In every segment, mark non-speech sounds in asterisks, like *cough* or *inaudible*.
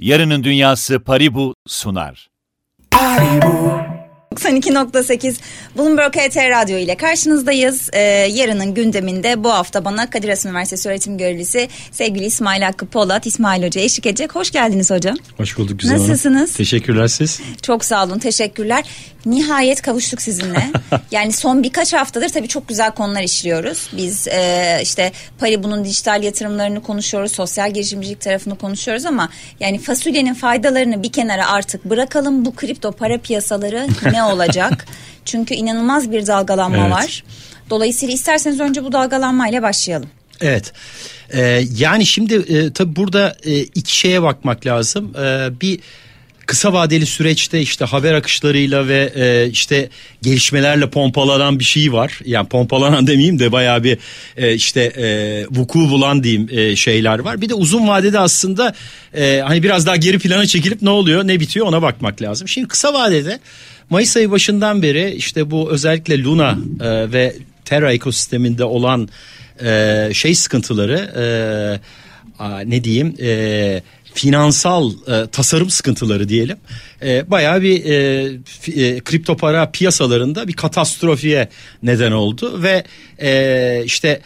Yarının Dünyası Paribu sunar. 92.8 Bloomberg HT Radyo ile karşınızdayız. Ee, yarının gündeminde bu hafta bana Kadir Has Üniversitesi öğretim görevlisi sevgili İsmail Hakkı Polat, İsmail Hoca eşlik edecek. Hoş geldiniz hocam. Hoş bulduk güzel Hanım. Nasılsınız? Teşekkürler siz. Çok sağ olun, teşekkürler. Nihayet kavuştuk sizinle. *laughs* yani son birkaç haftadır tabii çok güzel konular işliyoruz. Biz e, işte Paribu'nun dijital yatırımlarını konuşuyoruz, sosyal girişimcilik tarafını konuşuyoruz ama yani fasulyenin faydalarını bir kenara artık bırakalım. Bu kripto para piyasaları *laughs* ne olacak? Çünkü inanılmaz bir dalgalanma Evet. var. Dolayısıyla isterseniz önce bu dalgalanmayla başlayalım. Evet. Ee, yani şimdi e, tabii burada e, iki şeye bakmak lazım. Ee, bir kısa vadeli süreçte işte haber akışlarıyla ve e, işte gelişmelerle pompalanan bir şey var. Yani pompalanan *laughs* demeyeyim de bayağı bir e, işte e, vuku bulan diyeyim e, şeyler var. Bir de uzun vadede aslında e, hani biraz daha geri plana çekilip ne oluyor ne bitiyor ona bakmak lazım. Şimdi kısa vadede Mayıs ayı başından beri işte bu özellikle Luna e, ve Terra ekosisteminde olan e, şey sıkıntıları e, a, ne diyeyim e, finansal e, tasarım sıkıntıları diyelim e, bayağı bir e, e, kripto para piyasalarında bir katastrofiye neden oldu ve e, işte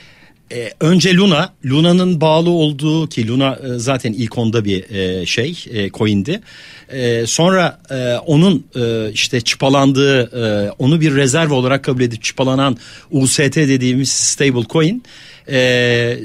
e, önce Luna, Luna'nın bağlı olduğu ki Luna e, zaten ilk onda bir e, şey, e, coin'di. E, sonra e, onun e, işte çıpalandığı, e, onu bir rezerv olarak kabul edip çıpalanan UST dediğimiz stable coin e,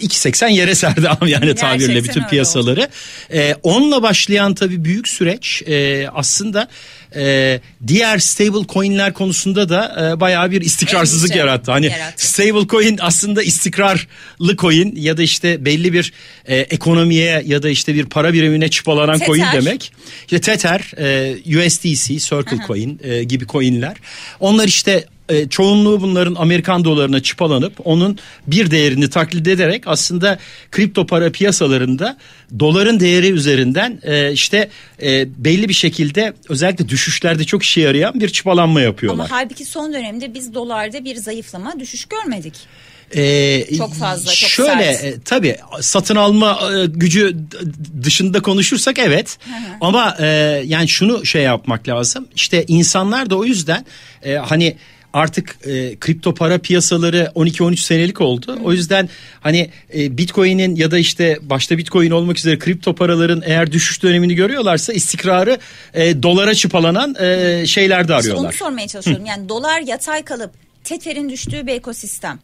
2.80 yere serdi yani tabirle Gerçekten bütün öyle piyasaları. E, onunla başlayan tabii büyük süreç e, aslında e, diğer stable coin'ler konusunda da e, bayağı bir istikrarsızlık Endişe yarattı. Hani yarattı. stable coin aslında istikrarlı coin ya da işte belli bir e, ekonomiye ya da işte bir para birimine çıpalanan Tether. coin demek. İşte Tether, e, USDC, Circle Coin e, gibi coinler. Onlar işte e, çoğunluğu bunların Amerikan dolarına çıpalanıp onun bir değerini taklit ederek aslında kripto para piyasalarında doların değeri üzerinden e, işte e, belli bir şekilde özellikle düşüşlerde çok işe yarayan bir çıpalanma yapıyorlar. Ama halbuki son dönemde biz dolarda bir zayıflama, düşüş görmedik. Ee, Çok fazla, çok şöyle sert. e, tabii satın alma e, gücü dışında konuşursak evet ama e, yani şunu şey yapmak lazım işte insanlar da o yüzden e, hani artık e, kripto para piyasaları 12-13 senelik oldu. O yüzden hani e, Bitcoin'in ya da işte başta Bitcoin olmak üzere kripto paraların eğer düşüş dönemini görüyorlarsa istikrarı e, dolara çıpalanan e, şeylerde İşte arıyorlar. onu sormaya çalışıyorum. Yani dolar yatay kalıp Tether'in düştüğü bir ekosistem.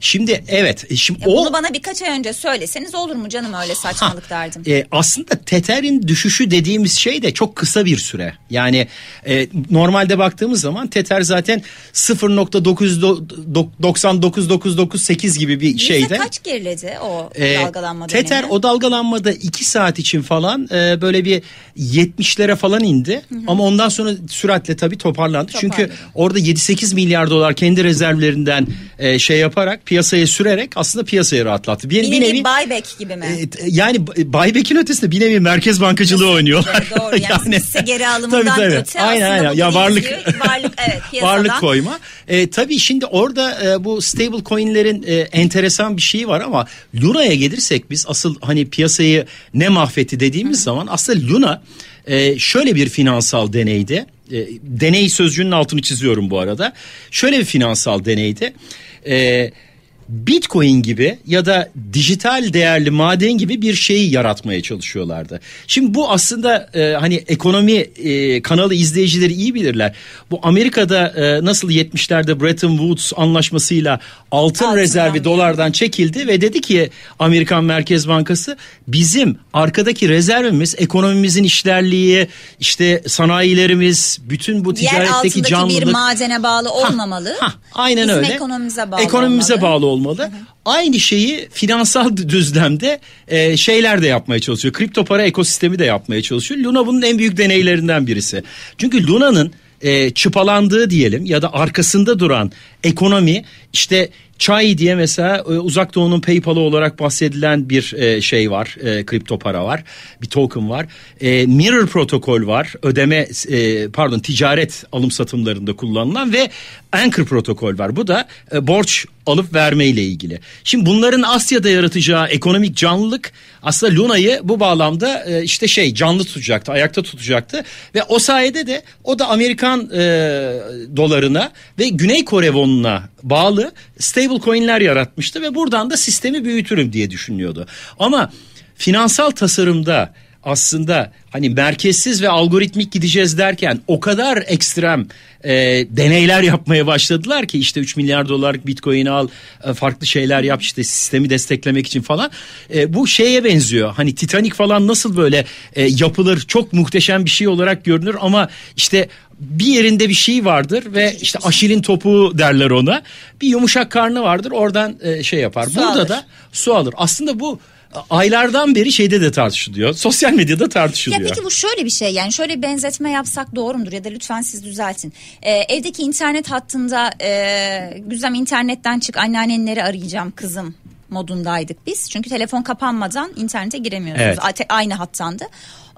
Şimdi evet e, şimdi Ya o Bunu bana birkaç ay önce söyleseniz olur mu canım öyle saçmalık derdim. E, aslında Tether'in düşüşü dediğimiz şey de çok kısa bir süre. Yani e, normalde baktığımız zaman Tether zaten 0.99998 gibi bir şeyde. kaç geriledi o E, dalgalanma Tether dönemi? o dalgalanmada 2 saat için falan e, böyle bir 70'lere falan indi. Ama ondan sonra süratle tabii toparlandı. Çünkü Toparladı. orada 7-8 milyar dolar kendi rezervlerinden e, şey yaparak piyasaya sürerek aslında piyasayı rahatlattı. Bir, Bir bir nevi nevi buyback gibi mi? e, yani buyback'in ötesinde bir nevi merkez bankacılığı oynuyorlar. Doğru yani, *laughs* hisse geri alımından Tabii, tabii. öte Aynen, aynen. Ya varlık varlık evet *laughs* piyasadan. varlık koyma. E, tabii şimdi orada e, bu stable coin'lerin e, enteresan bir şeyi var ama Luna'ya gelirsek biz asıl hani piyasayı ne mahvetti dediğimiz zaman aslında Luna e, şöyle bir finansal deneydi. E, deney sözcüğünün altını çiziyorum bu arada. Şöyle bir finansal deneydi. E, Bitcoin gibi ya da dijital değerli maden gibi bir şeyi yaratmaya çalışıyorlardı. Şimdi bu aslında e, hani ekonomi e, kanalı izleyicileri iyi bilirler. Bu Amerika'da e, nasıl 70'lerde Bretton Woods anlaşmasıyla altın Altından rezervi yani. dolardan çekildi ve dedi ki Amerikan Merkez Bankası bizim arkadaki rezervimiz ekonomimizin işlerliği işte sanayilerimiz bütün bu ticaretteki canlılık bir madene bağlı olmamalı. Ha, aynen Bizim öyle. ekonomimize bağlı Ekonomimize olmalı. bağlı olmalı. Aynı şeyi finansal düzlemde e, şeyler de yapmaya çalışıyor. Kripto para ekosistemi de yapmaya çalışıyor. Luna bunun en büyük deneylerinden birisi. Çünkü Luna'nın e, çıpalandığı diyelim ya da arkasında duran ekonomi işte Chai diye mesela e, uzak doğunun PayPal'ı olarak bahsedilen bir e, şey var. E, kripto para var. Bir token var. Mirror protokol var. Ödeme pardon ticaret alım satımlarında kullanılan ve Anchor protokol var. Bu da borç alıp verme ile ilgili. Şimdi bunların Asya'da yaratacağı ekonomik canlılık aslında Luna'yı bu bağlamda işte şey canlı tutacaktı, ayakta tutacaktı ve o sayede de o da Amerikan dolarına ve Güney Kore wonuna bağlı stable coin'ler yaratmıştı ve buradan da sistemi büyütürüm diye düşünüyordu. Ama finansal tasarımda aslında hani merkezsiz ve algoritmik gideceğiz derken o kadar ekstrem e, deneyler yapmaya başladılar ki işte 3 milyar dolarlık bitcoin'i al e, farklı şeyler yap işte sistemi desteklemek için falan e, bu şeye benziyor hani Titanic falan nasıl böyle e, yapılır çok muhteşem bir şey olarak görünür ama işte bir yerinde bir şey vardır ve işte Aşil'in topu derler ona bir yumuşak karnı vardır oradan e, şey yapar Su burada alır. da su alır aslında bu aylardan beri şeyde de tartışılıyor. Sosyal medyada Ya tartışılıyor. peki bu şöyle bir şey yani şöyle bir benzetme yapsak doğru mudur ya da lütfen siz düzeltin. Ee, evdeki internet hattında e, güzem internetten çık anneannenleri arayacağım kızım modundaydık biz. Çünkü telefon kapanmadan internete giremiyorsunuz. Evet. A- Aynı hattandı.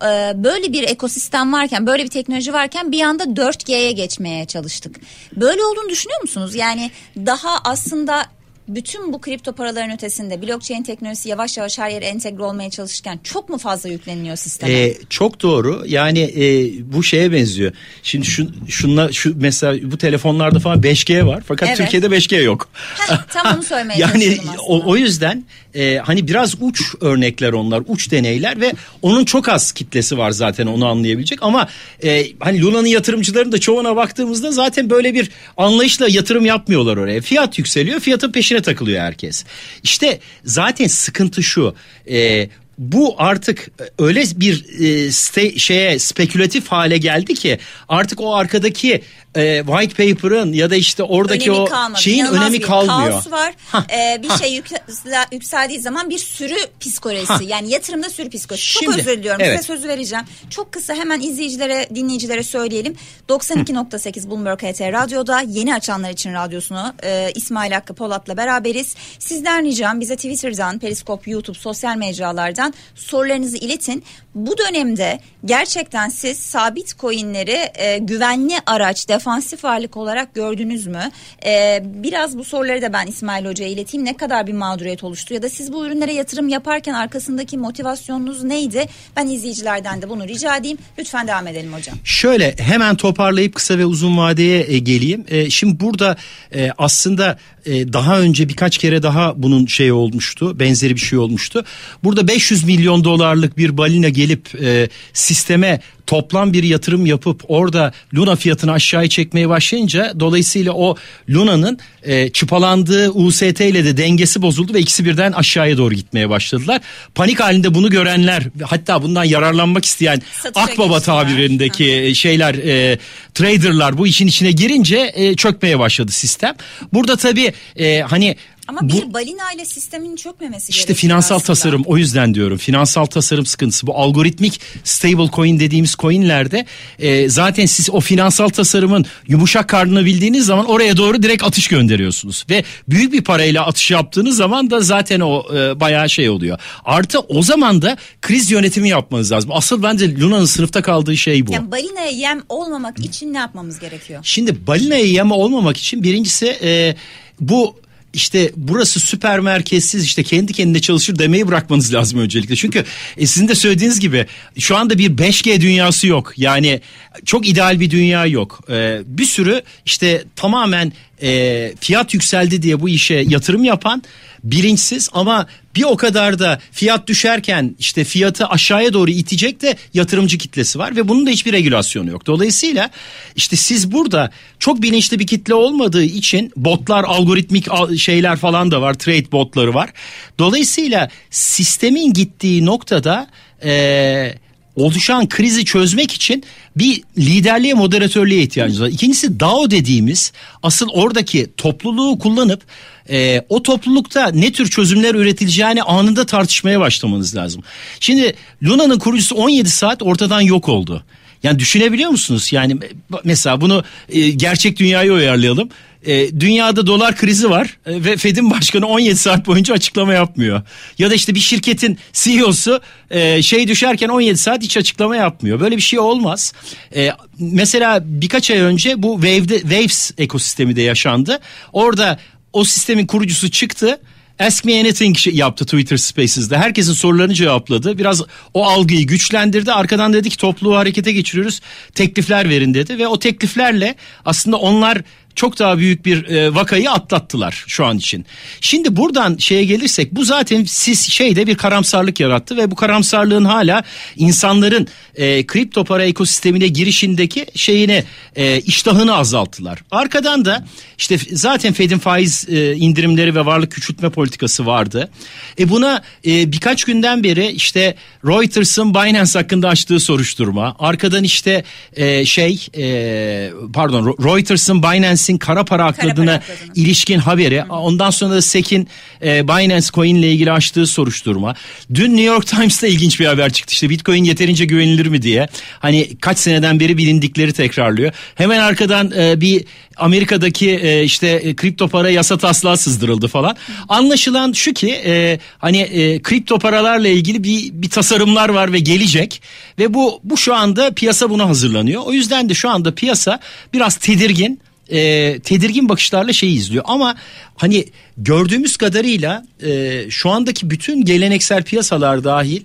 Ee, böyle bir ekosistem varken böyle bir teknoloji varken bir anda 4G'ye geçmeye çalıştık. Böyle olduğunu düşünüyor musunuz? Yani daha aslında bütün bu kripto paraların ötesinde blockchain teknolojisi yavaş yavaş her yere entegre olmaya çalışırken çok mu fazla yükleniliyor sisteme? Ee, çok doğru. Yani e, bu şeye benziyor. Şimdi şu şunla şu mesela bu telefonlarda falan 5G var fakat Evet. Türkiye'de 5G yok. Heh, tam onu söylemeye *laughs* yani o, o yüzden e, hani biraz uç örnekler onlar, uç deneyler ve onun çok az kitlesi var zaten onu anlayabilecek ama e, hani Luna'nın yatırımcıların da çoğuna baktığımızda zaten böyle bir anlayışla yatırım yapmıyorlar oraya. Fiyat yükseliyor, fiyatın peşine takılıyor herkes. İşte zaten sıkıntı şu. E, bu artık öyle bir e, ste- şeye spekülatif hale geldi ki artık o arkadaki e, white paper'ın ya da işte oradaki önemi o kalmadı. şeyin İnanılmaz önemi bir kalmıyor. Kaos var. Ee, bir şey yüksel- yükseldiği zaman bir sürü psikolojisi. Hah. Yani yatırımda sürü psikolojisi. Çok Şimdi, özür diliyorum. evet. Size sözü vereceğim. Çok kısa hemen izleyicilere, dinleyicilere söyleyelim. 92.8 Bloomberg HT Radyo'da yeni açanlar için radyosunu e, İsmail Hakkı Polat'la beraberiz. Sizden ricam bize Twitter'dan, Periskop, YouTube, sosyal mecralardan sorularınızı iletin. Bu dönemde gerçekten siz sabit coinleri e, güvenli araç, defansif varlık olarak gördünüz mü? E, biraz bu soruları da ben İsmail Hoca'ya ileteyim. Ne kadar bir mağduriyet oluştu ya da siz bu ürünlere yatırım yaparken arkasındaki motivasyonunuz neydi? Ben izleyicilerden de bunu rica edeyim. Lütfen devam edelim hocam. Şöyle hemen toparlayıp kısa ve uzun vadeye e, geleyim. E, şimdi burada e, aslında e, daha önce birkaç kere daha bunun şey olmuştu. Benzeri bir şey olmuştu. Burada 500 milyon dolarlık bir balina gelip e, sisteme toplam bir yatırım yapıp orada Luna fiyatını aşağıya çekmeye başlayınca dolayısıyla o Luna'nın e, çıpalandığı UST ile de dengesi bozuldu ve ikisi birden aşağıya doğru gitmeye başladılar. Panik halinde bunu görenler hatta bundan yararlanmak isteyen Satışa Akbaba geçtiler. tabirindeki şeyler e, traderlar bu işin içine girince e, çökmeye başladı sistem. Burada tabii e, hani Ama bu bir balina ile sistemin çökmemesi işte finansal aslında. tasarım o yüzden diyorum finansal tasarım sıkıntısı bu algoritmik stable coin dediğimiz coinlerde e, zaten siz o finansal tasarımın yumuşak karnını bildiğiniz zaman oraya doğru direkt atış gönderiyorsunuz ve büyük bir parayla atış yaptığınız zaman da zaten o e, bayağı şey oluyor. Artı o zaman da kriz yönetimi yapmanız lazım. Asıl bence Luna'nın sınıfta kaldığı şey bu. Yani balinaya yem olmamak için ne yapmamız gerekiyor? Şimdi balinaya yeme olmamak için birincisi e, bu işte burası süper merkezsiz işte kendi kendine çalışır demeyi bırakmanız lazım öncelikle. Çünkü e, sizin de söylediğiniz gibi şu anda bir 5G dünyası yok. Yani çok ideal bir dünya yok. E, bir sürü işte tamamen e, fiyat yükseldi diye bu işe yatırım yapan bilinçsiz ama bir o kadar da fiyat düşerken işte fiyatı aşağıya doğru itecek de yatırımcı kitlesi var ve bunun da hiçbir regülasyonu yok. Dolayısıyla işte siz burada çok bilinçli bir kitle olmadığı için botlar, algoritmik al- şeyler falan da var, trade botları var. Dolayısıyla sistemin gittiği noktada eee oluşan krizi çözmek için bir liderliğe, moderatörlüğe ihtiyacınız var. İkincisi DAO dediğimiz asıl oradaki topluluğu kullanıp e, o toplulukta ne tür çözümler üretileceğini anında tartışmaya başlamanız lazım. Şimdi Luna'nın kurucusu 17 saat ortadan yok oldu. Yani düşünebiliyor musunuz? Yani mesela bunu e, gerçek dünyaya uyarlayalım. e, dünyada dolar krizi var e, ve Fed'in başkanı 17 saat boyunca açıklama yapmıyor. Ya da işte bir şirketin CEO'su e, şey düşerken 17 saat hiç açıklama yapmıyor. Böyle bir şey olmaz. E, mesela birkaç ay önce bu Wave'de, Waves ekosistemi de yaşandı. Orada o sistemin kurucusu çıktı. Ask Me Anything yaptı Twitter Spaces'de. Herkesin sorularını cevapladı. Biraz o algıyı güçlendirdi. Arkadan dedi ki topluluğu harekete geçiriyoruz. Teklifler verin dedi ve o tekliflerle aslında onlar çok daha büyük bir e, vakayı atlattılar şu an için. Şimdi buradan şeye gelirsek bu zaten siz şeyde bir karamsarlık yarattı ve bu karamsarlığın hala insanların e, kripto para ekosistemine girişindeki şeyini e, iştahını azalttılar. Arkadan da işte zaten Fed'in faiz e, indirimleri ve varlık küçültme politikası vardı. E buna e, birkaç günden beri işte Reuters'ın Binance hakkında açtığı soruşturma, arkadan işte e, şey e, pardon Reuters'ın Binance'in kara para akladığına ilişkin haberi, Hı. ondan sonra da SEC'in e, Binance Coin ile ilgili açtığı soruşturma. Dün New York Times'ta ilginç bir haber çıktı işte Bitcoin yeterince güvenilir mi diye. Hani kaç seneden beri bilindikleri tekrarlıyor. Hemen arkadan e, bir Amerika'daki e, işte e, kripto para yasa taslağı sızdırıldı falan. Anlaşılan şu ki e, hani e, kripto paralarla ilgili bir bir tasarımlar var ve gelecek ve bu bu şu anda piyasa buna hazırlanıyor. O yüzden de şu anda piyasa biraz tedirgin e, tedirgin bakışlarla şey izliyor. Ama hani gördüğümüz kadarıyla e, şu andaki bütün geleneksel piyasalar dahil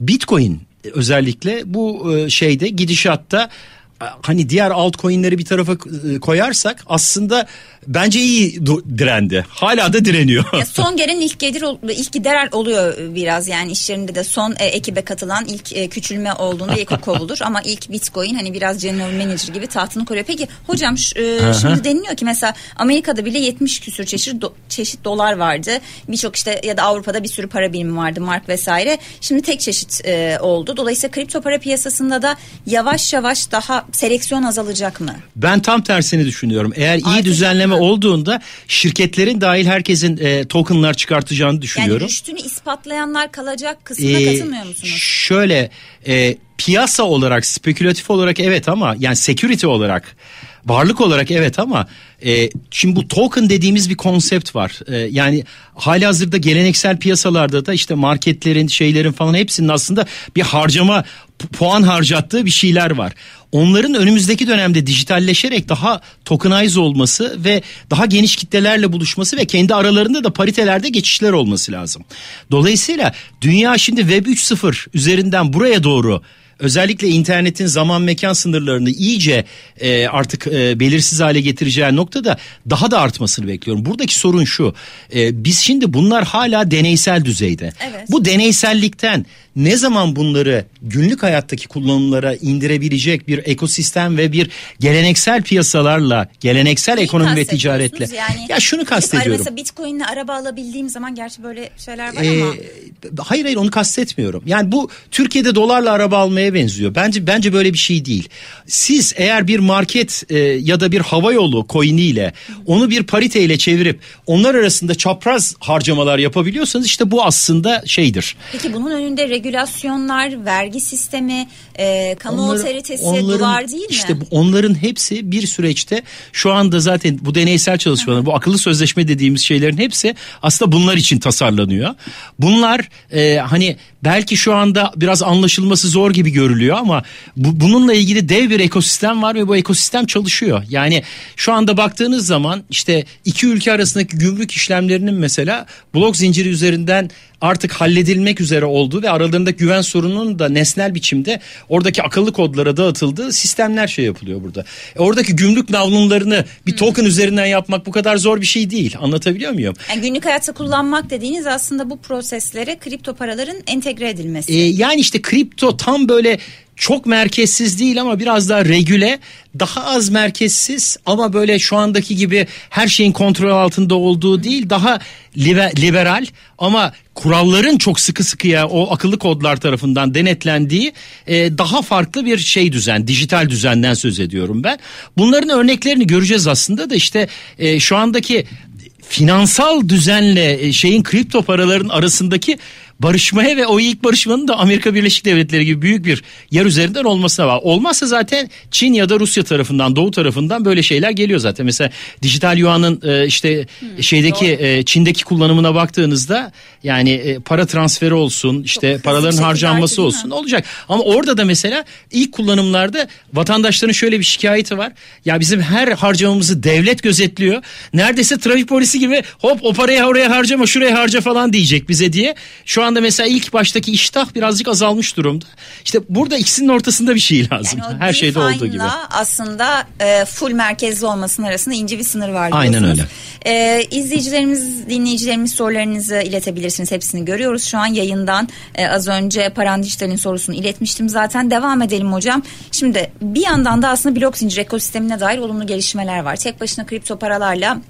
Bitcoin özellikle bu e, şeyde gidişatta hani diğer altcoin'leri bir tarafa e, koyarsak aslında bence iyi direndi. Hala da direniyor. Ya son *laughs* gelen ilk gelir ilk gider oluyor biraz yani işlerinde de son e, ekibe katılan ilk e, küçülme olduğunda ilk *laughs* kovulur ama ilk Bitcoin hani biraz general manager gibi tahtını koruyor. Peki hocam e, şimdi deniliyor ki mesela Amerika'da bile 70 küsür çeşit do, çeşit dolar vardı. Birçok işte ya da Avrupa'da bir sürü para birimi vardı mark vesaire. Şimdi tek çeşit e, oldu. Dolayısıyla kripto para piyasasında da yavaş yavaş daha seleksiyon azalacak mı? Ben tam tersini düşünüyorum. Eğer iyi Artık düzenleme olduğunda şirketlerin dahil herkesin e, tokenlar çıkartacağını düşünüyorum. Yani rüştünü ispatlayanlar kalacak kısmına ee, katılmıyor musunuz? Şöyle e, piyasa olarak spekülatif olarak evet ama yani security olarak varlık olarak evet ama e, şimdi bu token dediğimiz bir konsept var. E, yani hali hazırda geleneksel piyasalarda da işte marketlerin şeylerin falan hepsinin aslında bir harcama puan harcattığı bir şeyler var. Onların önümüzdeki dönemde dijitalleşerek daha tokenize olması ve daha geniş kitlelerle buluşması ve kendi aralarında da paritelerde geçişler olması lazım. Dolayısıyla dünya şimdi Web 3.0 üzerinden buraya doğru özellikle internetin zaman mekan sınırlarını iyice e, artık e, belirsiz hale getireceği noktada daha da artmasını bekliyorum. Buradaki sorun şu. E, biz şimdi bunlar hala deneysel düzeyde. Evet. Bu deneysellikten ne zaman bunları günlük hayattaki kullanımlara indirebilecek bir ekosistem ve bir geleneksel piyasalarla, geleneksel Neyi ekonomi ve ticaretle. Yani, ya şunu kastediyorum. Mesela Bitcoin'le araba alabildiğim zaman gerçi böyle şeyler var ee, ama. Hayır hayır onu kastetmiyorum. Yani bu Türkiye'de dolarla araba almaya benziyor. Bence bence böyle bir şey değil. Siz eğer bir market e, ya da bir hava yolu coin'iyle onu bir pariteyle çevirip onlar arasında çapraz harcamalar yapabiliyorsanız işte bu aslında şeydir. Peki bunun önünde regülasyonlar, vergi sistemi, e, kamu otoritesi onların, duvar değil mi? İşte onların hepsi bir süreçte şu anda zaten bu deneysel çalışmalar, bu akıllı sözleşme dediğimiz şeylerin hepsi aslında bunlar için tasarlanıyor. Bunlar e, hani belki şu anda biraz anlaşılması zor gibi görülüyor ama bu, bununla ilgili dev bir ekosistem var ve bu ekosistem çalışıyor. Yani şu anda baktığınız zaman işte iki ülke arasındaki gümrük işlemlerinin mesela blok zinciri üzerinden artık halledilmek üzere olduğu ve aralarında güven sorununun da nesnel biçimde oradaki akıllı kodlara dağıtıldığı sistemler şey yapılıyor burada. E oradaki gümrük navlunlarını bir token üzerinden yapmak bu kadar zor bir şey değil. Anlatabiliyor muyum? Yani günlük hayatta kullanmak dediğiniz aslında bu proseslere kripto paraların entegre edilmesi. E, yani işte kripto tam böyle çok merkezsiz değil ama biraz daha regüle, daha az merkezsiz ama böyle şu andaki gibi her şeyin kontrol altında olduğu değil, daha liberal ama kuralların çok sıkı sıkıya o akıllı kodlar tarafından denetlendiği e, daha farklı bir şey düzen, dijital düzenden söz ediyorum ben. Bunların örneklerini göreceğiz aslında da işte e, şu andaki finansal düzenle e, şeyin kripto paraların arasındaki barışmaya ve o ilk barışmanın da Amerika Birleşik Devletleri gibi büyük bir yer üzerinden olmasına var. Olmazsa zaten Çin ya da Rusya tarafından doğu tarafından böyle şeyler geliyor zaten. Mesela dijital yuanın e, işte hmm, şeydeki e, Çin'deki kullanımına baktığınızda yani e, para transferi olsun işte paraların harcanması olsun olacak. Ama orada da mesela ilk kullanımlarda vatandaşların şöyle bir şikayeti var. Ya bizim her harcamamızı devlet gözetliyor. Neredeyse trafik polisi gibi hop o parayı oraya harcama şuraya harca falan diyecek bize diye. Şu anda mesela ilk baştaki iştah birazcık azalmış durumda. İşte burada ikisinin ortasında bir şey lazım. Yani Her şeyde olduğu gibi. aslında e, full merkezli olmasının arasında ince bir sınır var Aynen öyle. E, izleyicilerimiz, dinleyicilerimiz sorularınızı iletebilirsiniz. Hepsini görüyoruz şu an yayından. E, az önce Paran Dijital'in sorusunu iletmiştim zaten. Devam edelim hocam. Şimdi bir yandan da aslında blok zincir ekosistemine dair olumlu gelişmeler var. Tek başına kripto paralarla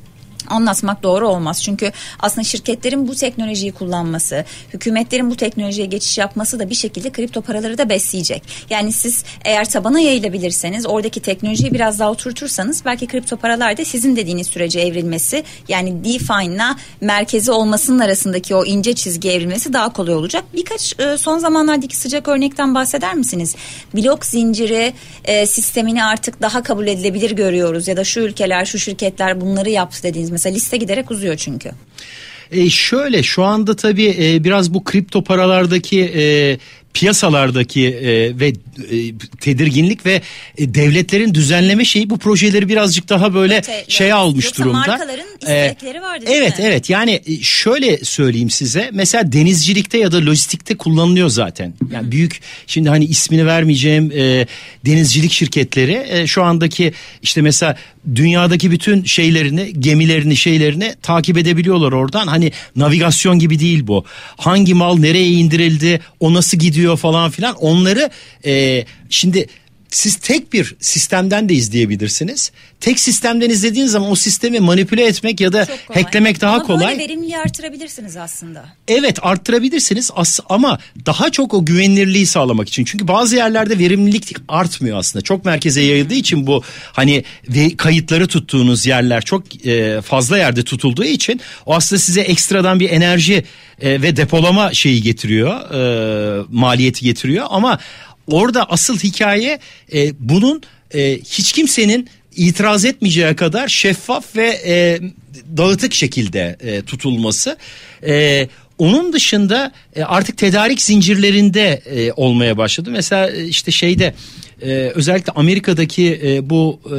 anlatmak doğru olmaz. Çünkü aslında şirketlerin bu teknolojiyi kullanması, hükümetlerin bu teknolojiye geçiş yapması da bir şekilde kripto paraları da besleyecek. Yani siz eğer tabana yayılabilirseniz, oradaki teknolojiyi biraz daha oturtursanız belki kripto paralar da sizin dediğiniz sürece evrilmesi, yani DeFi'na merkezi olmasının arasındaki o ince çizgi evrilmesi daha kolay olacak. Birkaç e, son zamanlardaki sıcak örnekten bahseder misiniz? Blok zinciri e, sistemini artık daha kabul edilebilir görüyoruz ya da şu ülkeler, şu şirketler bunları yaptı dediğiniz Mesela liste giderek uzuyor çünkü. E şöyle şu anda tabii e, biraz bu kripto paralardaki e, piyasalardaki e, ve e, tedirginlik ve e, devletlerin düzenleme şeyi bu projeleri birazcık daha böyle evet, şey yani, almış Yoksa durumda. markaların istekleri var değil Evet mi? evet yani e, şöyle söyleyeyim size mesela denizcilikte ya da lojistikte kullanılıyor zaten. Yani büyük şimdi hani ismini vermeyeceğim e, denizcilik şirketleri e, şu andaki işte mesela dünyadaki bütün şeylerini gemilerini şeylerini takip edebiliyorlar oradan. Hani navigasyon gibi değil bu. Hangi mal nereye indirildi o nasıl gidiyor falan filan onları e, şimdi siz tek bir sistemden de izleyebilirsiniz. Tek sistemden izlediğiniz zaman o sistemi manipüle etmek ya da hacklemek daha ama kolay. Ama verimliliği artırabilirsiniz aslında. Evet arttırabilirsiniz as ama daha çok o güvenilirliği sağlamak için. Çünkü bazı yerlerde verimlilik artmıyor aslında. Çok merkeze yayıldığı için bu hani ve kayıtları tuttuğunuz yerler çok e, fazla yerde tutulduğu için o aslında size ekstradan bir enerji e, ve depolama şeyi getiriyor. E, maliyeti getiriyor ama orada asıl hikaye e, bunun e, hiç kimsenin itiraz etmeyeceği kadar şeffaf ve e, dağıtık şekilde e, tutulması. E, onun dışında e, artık tedarik zincirlerinde e, olmaya başladı. Mesela e, işte şeyde e, özellikle Amerika'daki e, bu e,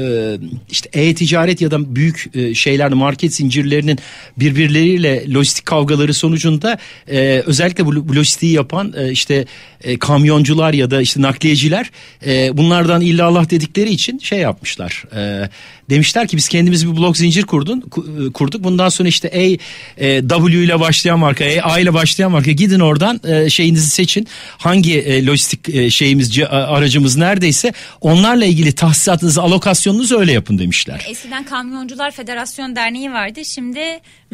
işte e-ticaret ya da büyük e, şeyler market zincirlerinin birbirleriyle lojistik kavgaları sonucunda e, özellikle bu, bu lojistiği yapan e, işte e, kamyoncular ya da işte nakliyeciler e, bunlardan illallah dedikleri için şey yapmışlar. E, demişler ki biz kendimiz bir blok zincir kurdun e, kurduk. Bundan sonra işte A e, W ile başlayan marka, A, A ile başlayan marka gidin oradan e, şeyinizi seçin. Hangi e, lojistik şeyimiz aracımız neredeyse onlarla ilgili tahsisatınızı, alokasyonunuzu öyle yapın demişler. Eskiden Kamyoncular Federasyon Derneği vardı. Şimdi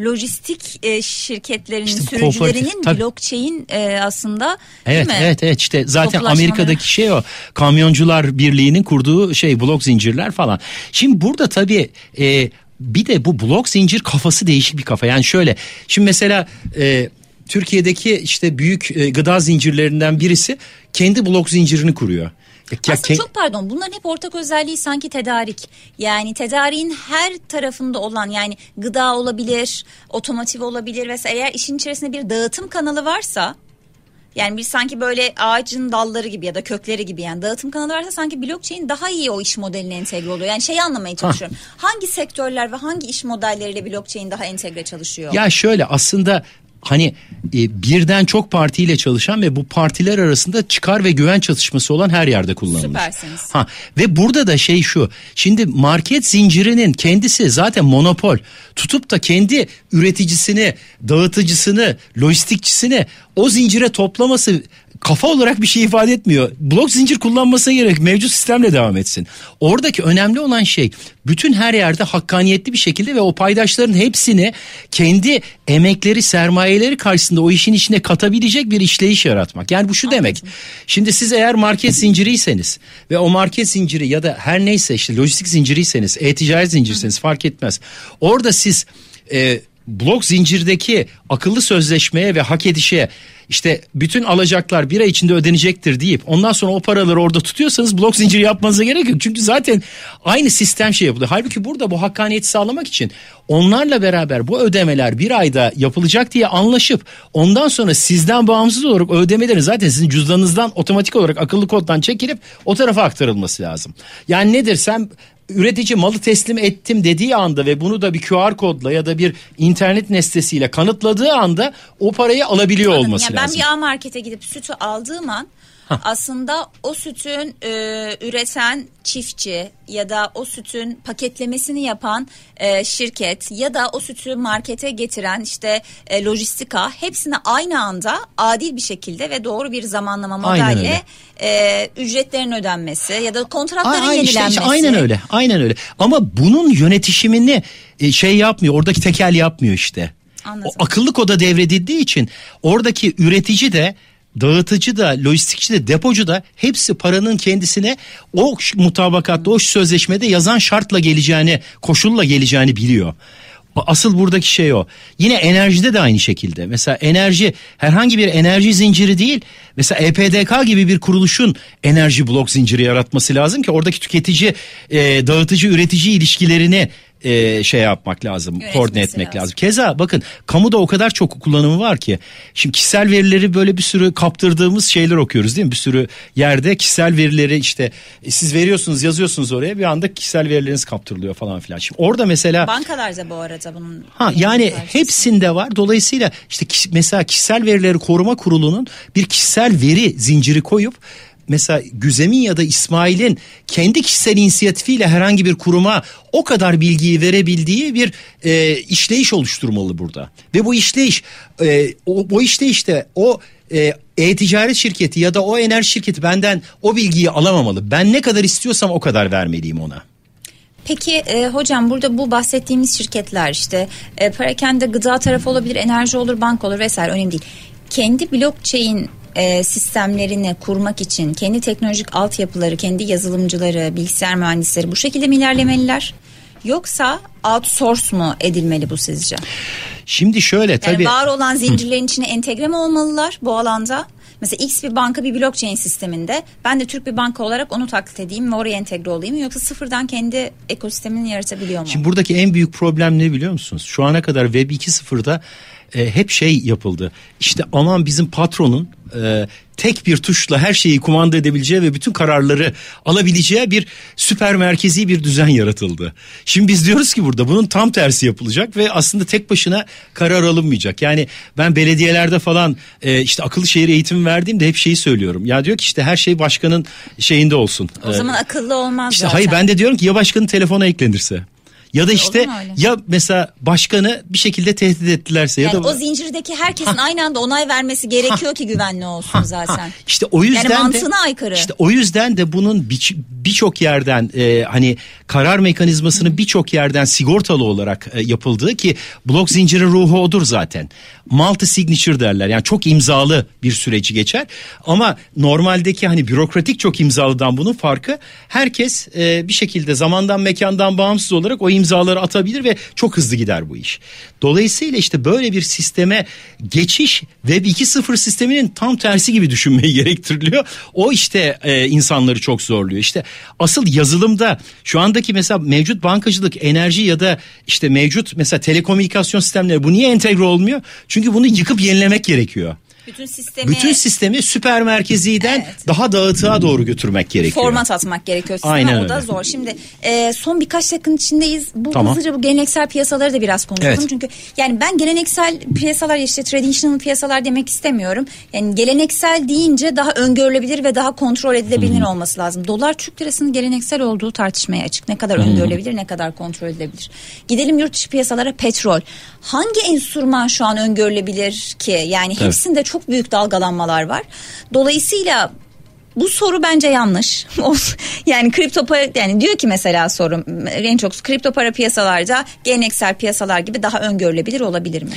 lojistik e, şirketlerinin işte sürücülerinin tabii. blockchain e, aslında evet, değil mi? Evet evet işte zaten Amerika'daki şey o kamyoncular birliğinin kurduğu şey blok zincirler falan. Şimdi burada tabii e, bir de bu blok zincir kafası değişik bir kafa. Yani şöyle şimdi mesela e, Türkiye'deki işte büyük e, gıda zincirlerinden birisi kendi blok zincirini kuruyor. Ya, Aslında çok pardon bunların hep ortak özelliği sanki tedarik. Yani tedariğin her tarafında olan yani gıda olabilir, otomotiv olabilir vesaire eğer işin içerisinde bir dağıtım kanalı varsa yani bir sanki böyle ağacın dalları gibi ya da kökleri gibi yani dağıtım kanalı varsa sanki blockchain daha iyi o iş modeline entegre oluyor. Yani şeyi anlamaya çalışıyorum. Ha. Hangi sektörler ve hangi iş modelleriyle blockchain daha entegre çalışıyor? Ya şöyle aslında hani e, birden çok partiyle çalışan ve bu partiler arasında çıkar ve güven çatışması olan her yerde kullanılır. Süpersiniz. Ha ve burada da şey şu. Şimdi market zincirinin kendisi zaten monopol. Tutup da kendi üreticisini, dağıtıcısını, lojistikçisini o zincire toplaması kafa olarak bir şey ifade etmiyor. Blok zincir kullanmasına gerek mevcut sistemle devam etsin. Oradaki önemli olan şey bütün her yerde hakkaniyetli bir şekilde ve o paydaşların hepsini kendi emekleri sermayeleri karşısında o işin içine katabilecek bir işleyiş yaratmak. Yani bu şu demek. Şimdi siz eğer market zinciriyseniz ve o market zinciri ya da her neyse işte lojistik zinciriyseniz, e-ticaret zincirseniz fark etmez. Orada siz e, blok zincirdeki akıllı sözleşmeye ve hak edişe işte bütün alacaklar bir ay içinde ödenecektir deyip ondan sonra o paraları orada tutuyorsanız blok zinciri yapmanıza gerek yok. Çünkü zaten aynı sistem şey yapılıyor. Halbuki burada bu hakkaniyeti sağlamak için onlarla beraber bu ödemeler bir ayda yapılacak diye anlaşıp ondan sonra sizden bağımsız olarak ödemelerin zaten sizin cüzdanınızdan otomatik olarak akıllı koddan çekilip o tarafa aktarılması lazım. Yani nedir sen üretici malı teslim ettim dediği anda ve bunu da bir QR kodla ya da bir internet nesnesiyle kanıtladığı anda o parayı alabiliyor Anladım. olması yani ben lazım. bir A markete gidip sütü aldığım an *laughs* aslında o sütün e, üreten çiftçi ya da o sütün paketlemesini yapan e, şirket ya da o sütü markete getiren işte e, lojistika hepsine aynı anda adil bir şekilde ve doğru bir zamanlama Aynen modelle e, ücretlerin ödenmesi ya da kontratların Ay- ay- işte- yenilenmesi. işte aynen öyle. Aynen öyle. Ama bunun yönetişimini e, şey yapmıyor. Oradaki tekel yapmıyor işte. Anladım. O akıllı koda devredildiği için oradaki üretici de dağıtıcı da, lojistikçi de, depocu da hepsi paranın kendisine o mutabakatta, o sözleşmede yazan şartla geleceğini, koşulla geleceğini biliyor. Asıl buradaki şey o. Yine enerjide de aynı şekilde. Mesela enerji herhangi bir enerji zinciri değil. Mesela EPDK gibi bir kuruluşun enerji blok zinciri yaratması lazım ki oradaki tüketici, e, dağıtıcı, üretici ilişkilerini e, şey yapmak lazım, Yönetmesi koordine etmek lazım. lazım. Keza bakın kamuda o kadar çok kullanımı var ki. Şimdi kişisel verileri böyle bir sürü kaptırdığımız şeyler okuyoruz değil mi? Bir sürü yerde kişisel verileri işte e, siz veriyorsunuz yazıyorsunuz oraya bir anda kişisel verileriniz kaptırılıyor falan filan. Şimdi orada mesela Bankalar da bu arada bunun. Ha yani karşısında. hepsinde var. Dolayısıyla işte kişi- mesela kişisel verileri koruma kurulunun bir kişisel veri zinciri koyup mesela Güzem'in ya da İsmail'in kendi kişisel inisiyatifiyle herhangi bir kuruma o kadar bilgiyi verebildiği bir e, işleyiş oluşturmalı burada. Ve bu işleyiş e, o, o işleyişte o e, e-ticaret şirketi ya da o enerji şirketi benden o bilgiyi alamamalı. Ben ne kadar istiyorsam o kadar vermeliyim ona. Peki e, hocam burada bu bahsettiğimiz şirketler işte e, perakende gıda tarafı olabilir, enerji olur, banka olur vesaire önemli değil. Kendi blockchain e, sistemlerini kurmak için kendi teknolojik altyapıları, kendi yazılımcıları, bilgisayar mühendisleri bu şekilde mi ilerlemeliler? Yoksa outsource mu edilmeli bu sizce? Şimdi şöyle Yani tabii var olan zincirlerin içine entegre mi olmalılar bu alanda? Mesela X bir banka bir blockchain sisteminde ben de Türk bir banka olarak onu taklit edeyim ve oraya entegre olayım yoksa sıfırdan kendi ekosistemini yaratabiliyor mu? Şimdi buradaki en büyük problem ne biliyor musunuz? Şu ana kadar Web 2.0'da e, hep şey yapıldı. İşte aman bizim patronun e, tek bir tuşla her şeyi kumanda edebileceği ve bütün kararları alabileceği bir süper merkezi bir düzen yaratıldı. Şimdi biz diyoruz ki burada bunun tam tersi yapılacak ve aslında tek başına karar alınmayacak. Yani ben belediyelerde falan e, işte akıllı şehir eğitimi verdiğimde hep şeyi söylüyorum. Ya diyor ki işte her şey başkanın şeyinde olsun. O E, zaman akıllı olmaz işte zaten. hayır ben de diyorum ki ya başkanın telefona eklenirse. Ya da işte ya mesela başkanı bir şekilde tehdit ettilerse Yani ya da o zincirdeki herkesin aynı anda onay vermesi gerekiyor ki güvenli olsun zaten. işte o yüzden Yani de mantığına aykırı. işte o yüzden de bunun bir- birçok yerden e, hani karar mekanizmasının birçok yerden sigortalı olarak e, yapıldığı ki blok zinciri ruhu odur zaten. Multi signature derler. Yani çok imzalı bir süreci geçer. Ama normaldeki hani bürokratik çok imzalıdan bunun farkı herkes e, bir şekilde zamandan mekandan bağımsız olarak o imzaları atabilir ve çok hızlı gider bu iş. Dolayısıyla işte böyle bir sisteme geçiş Web 2.0 sisteminin tam tersi gibi düşünmeyi *laughs* gerektiriliyor. O işte e, insanları çok zorluyor. İşte asıl yazılımda şu andaki mesela mevcut bankacılık, enerji ya da işte mevcut mesela telekomünikasyon sistemleri bu niye entegre olmuyor? Çünkü bunu yıkıp yenilemek gerekiyor. Bütün sistemi Bütün sistemi süper merkeziden Evet. daha dağıtığa doğru götürmek gerekiyor. format atmak gerekiyor sisteme. Aynen o da öyle. zor. Şimdi e, son birkaç dakikanın içindeyiz. Bu Tamam. hızlıca bu geleneksel piyasaları da biraz konuşalım. Evet. Çünkü yani ben geleneksel piyasalar işte traditional piyasalar demek istemiyorum. Yani geleneksel deyince daha öngörülebilir ve daha kontrol edilebilir olması lazım. Dolar Türk lirasının geleneksel olduğu tartışmaya açık. Ne kadar öngörülebilir, ne kadar kontrol edilebilir. Gidelim yurt dışı piyasalara petrol. Hangi enstrüman şu an öngörülebilir ki? Yani hepsinde çok büyük dalgalanmalar var. Dolayısıyla bu soru bence yanlış. *laughs* Yani kripto para yani diyor ki mesela sorum en çok kripto para piyasalarda geleneksel piyasalar gibi daha öngörülebilir olabilir mi?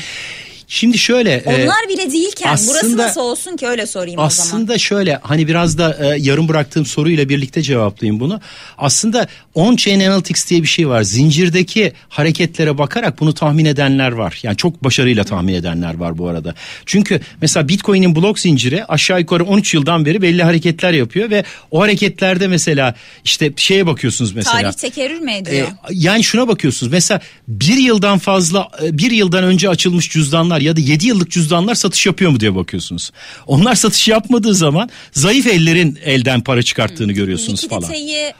Şimdi şöyle. e, Onlar bile değilken burası aslında- nasıl olsun ki öyle sorayım o zaman. Aslında şöyle hani biraz da e, yarım bıraktığım soruyla birlikte cevaplayayım bunu. Aslında on-chain analytics diye bir şey var. Zincirdeki hareketlere bakarak bunu tahmin edenler var. Yani çok başarıyla tahmin edenler var bu arada. Çünkü mesela Bitcoin'in blok zinciri aşağı yukarı 13 yıldan beri belli hareketler yapıyor ve o hareketlerde mesela işte şeye bakıyorsunuz mesela. Tarih tekerrür mü ediyor? E, yani şuna bakıyorsunuz mesela bir yıldan fazla e, bir yıldan önce açılmış cüzdanlar ya da 7 yıllık cüzdanlar satış yapıyor mu diye bakıyorsunuz. Onlar satış yapmadığı zaman zayıf ellerin elden para çıkarttığını görüyorsunuz falan. Likiditeyi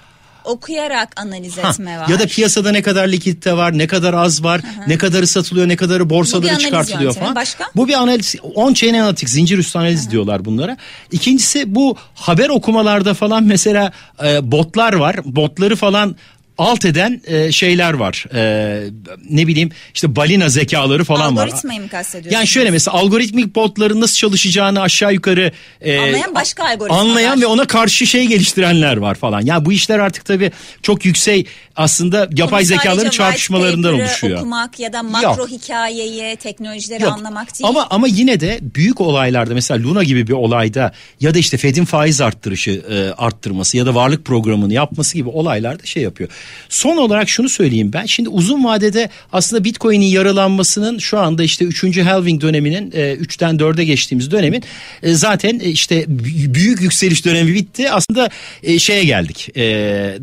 okuyarak analiz Ha, etme var. ya da piyasada ne kadar likidite var, ne kadar az var, ne kadarı satılıyor, ne kadarı borsalara çıkartılıyor yöntemi. falan. Başka? Bu bir analiz, on-chain analytics, zincir üstü analiz diyorlar bunlara. İkincisi bu haber okumalarda falan mesela e, botlar var. Botları falan alt eden e, şeyler var. E, ne bileyim işte balina zekaları falan var. Algoritmayı mı kastediyorsunuz? Yani şöyle mesela algoritmik botların nasıl çalışacağını aşağı yukarı e, Anlayan başka algoritmalar. anlayan ve ona karşı şey geliştirenler var falan. Ya bu işler artık tabii çok yüksek aslında yapay Bunu zekaların çarpışmalarından oluşuyor. okumak ya da makro Yok. hikayeyi, teknolojileri Yok. anlamak değil. Ama ama yine de büyük olaylarda mesela Luna gibi bir olayda ya da işte Fed'in faiz arttırışı e, arttırması ya da varlık programını yapması gibi olaylarda şey yapıyor. Son olarak şunu söyleyeyim ben. Şimdi uzun vadede aslında Bitcoin'in yaralanmasının şu anda işte 3. halving döneminin e, 3'ten 4'e geçtiğimiz dönemin e, zaten e, işte büyük yükseliş dönemi bitti. Aslında e, şeye geldik. E,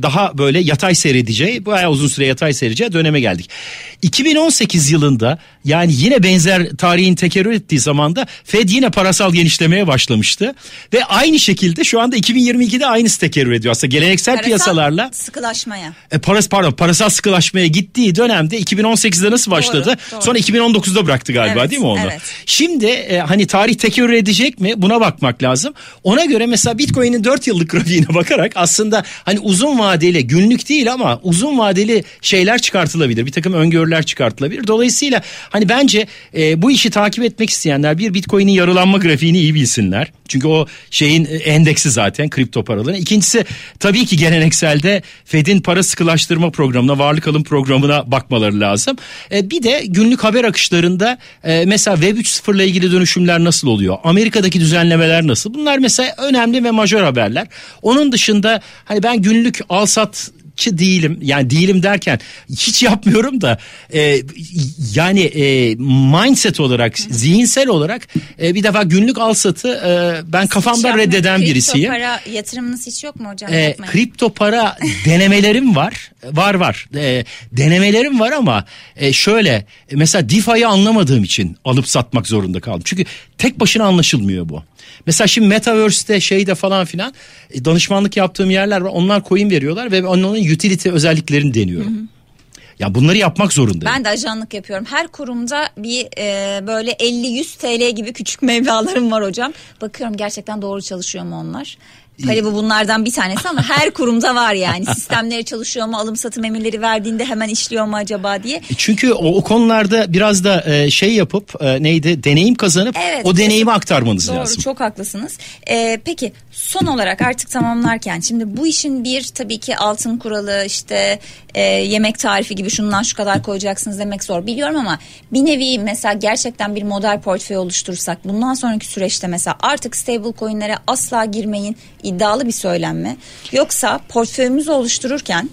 daha böyle yatay seyredeceği, bayağı uzun süre yatay seyredeceği döneme geldik. 2018 yılında yani yine benzer tarihin tekerrür ettiği zamanda Fed yine parasal genişlemeye başlamıştı. Ve aynı şekilde şu anda 2022'de aynısı tekerrür ediyor. Aslında geleneksel Parasal piyasalarla sıkılaşmaya. e, paras pardon parasal sıkılaşmaya gittiği dönemde 2018'de nasıl başladı? doğru. Sonra 2019'da bıraktı galiba Evet, değil mi onu? evet. Şimdi e, hani tarih tekerrür edecek mi? Buna bakmak lazım. Ona göre mesela Bitcoin'in 4 yıllık grafiğine *laughs* bakarak aslında hani uzun vadeli günlük değil ama uzun vadeli şeyler çıkartılabilir. Bir takım öngörüler çıkartılabilir. Dolayısıyla hani bence e, bu işi takip etmek isteyenler bir Bitcoin'in yarılanma grafiğini iyi bilsinler. Çünkü o şeyin e, endeksi zaten kripto paraların. İkincisi tabii ki gelenekselde Fed'in para sıkılaştırma programına, varlık alım programına bakmaları lazım. E, bir de günlük haber akışlarında e, mesela Web 3.0 ile ilgili dönüşümler nasıl oluyor? Amerika'daki düzenlemeler nasıl? Bunlar mesela önemli ve majör haberler. Onun dışında hani ben günlük al sat çı değilim yani değilim derken hiç yapmıyorum da e, yani e, mindset olarak zihinsel olarak e, bir defa günlük al satı e, ben kafamda reddeden yapmıyor. birisiyim. Kripto para yatırımınız hiç yok mu hocam? E, kripto para denemelerim var. Var var. E, denemelerim var ama e, şöyle e, mesela DeFi'yi anlamadığım için alıp satmak zorunda kaldım. Çünkü tek başına anlaşılmıyor bu. Mesela şimdi Metaverse'te şeyde falan filan e, danışmanlık yaptığım yerler var. Onlar coin veriyorlar ve onun utility özelliklerini deniyorum. Ya bunları yapmak zorundayım. Ben de ajanlık yapıyorum. Her kurumda bir e, böyle 50-100 TL gibi küçük mevlalarım var hocam. Bakıyorum gerçekten doğru çalışıyor mu onlar? Tabii bu bunlardan bir tanesi ama her kurumda var yani. *laughs* Sistemleri çalışıyor mu? Alım satım emirleri verdiğinde hemen işliyor mu acaba diye. E, Çünkü o, o konularda biraz da e, şey yapıp e, neydi deneyim kazanıp Evet, o deneyimi aktarmanız Doğru lazım. çok haklısınız. Ee, peki son olarak artık tamamlarken şimdi bu işin bir tabii ki altın kuralı işte e, yemek tarifi gibi şundan şu kadar koyacaksınız demek zor biliyorum ama bir nevi mesela gerçekten bir model portföy oluşturursak bundan sonraki süreçte mesela artık stable coinlere asla girmeyin iddialı bir söylem mi? Yoksa portföyümüzü oluştururken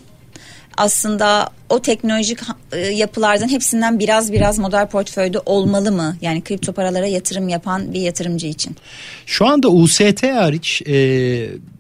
aslında o teknolojik e, yapılardan hepsinden biraz biraz model portföyde olmalı mı? Yani kripto paralara yatırım yapan bir yatırımcı için. Şu anda UST hariç e,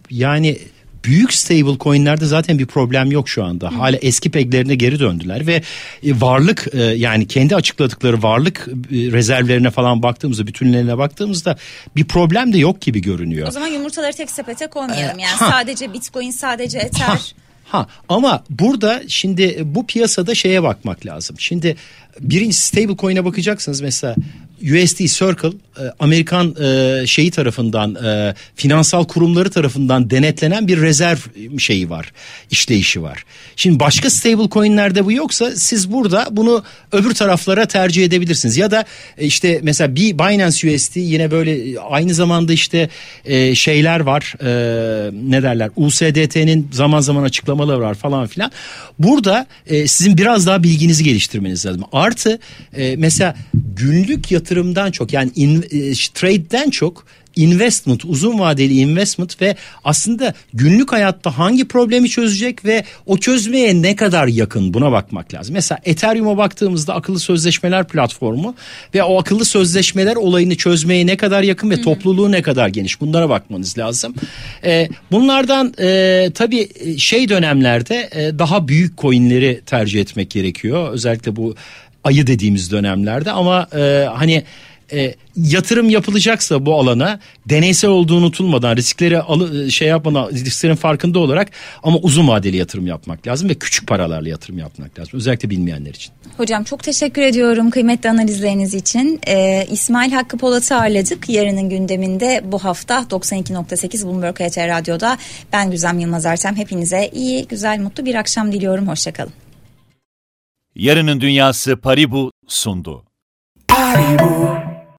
yani büyük stable coinlerde zaten bir problem yok şu anda. Hala eski peglerine geri döndüler ve e, varlık e, yani kendi açıkladıkları varlık e, rezervlerine falan baktığımızda bütünlerine baktığımızda bir problem de yok gibi görünüyor. O zaman yumurtaları tek sepete koymayalım. Yani ha. sadece Bitcoin, sadece Ether. Ha, ha ama burada şimdi bu piyasada şeye bakmak lazım. Şimdi birinci stable coin'e bakacaksınız mesela USD Circle e, Amerikan e, şeyi tarafından e, finansal kurumları tarafından denetlenen bir rezerv şeyi var işleyişi var. Şimdi başka stable coin'lerde bu yoksa siz burada bunu öbür taraflara tercih edebilirsiniz ya da işte mesela bir Binance USD yine böyle aynı zamanda işte şeyler var ne derler USDT'nin zaman zaman açıklamaları var falan filan. Burada sizin biraz daha bilginizi geliştirmeniz lazım. Artı mesela günlük yatırım yatırımdan çok yani in, e, trade'den çok investment, uzun vadeli investment ve aslında günlük hayatta hangi problemi çözecek ve o çözmeye ne kadar yakın buna bakmak lazım. Mesela Ethereum'a baktığımızda akıllı sözleşmeler platformu ve o akıllı sözleşmeler olayını çözmeye ne kadar yakın ve Hı-hı. topluluğu ne kadar geniş bunlara bakmanız lazım. Ee, bunlardan e, tabii şey dönemlerde e, daha büyük coinleri tercih etmek gerekiyor. Özellikle bu ayı dediğimiz dönemlerde ama e, hani e, yatırım yapılacaksa bu alana deneysel olduğu unutulmadan riskleri alı, şey yapmadan risklerin farkında olarak ama uzun vadeli yatırım yapmak lazım ve küçük paralarla yatırım yapmak lazım özellikle bilmeyenler için. Hocam çok teşekkür ediyorum kıymetli analizleriniz için. Ee, İsmail Hakkı Polat'ı ağırladık. Yarının gündeminde bu hafta 92.8 Bloomberg HT Radyo'da ben Güzem Yılmaz Ertem. Hepinize iyi, güzel, mutlu bir akşam diliyorum. Hoşçakalın. Yarının Dünyası Paribu sundu. Paribu.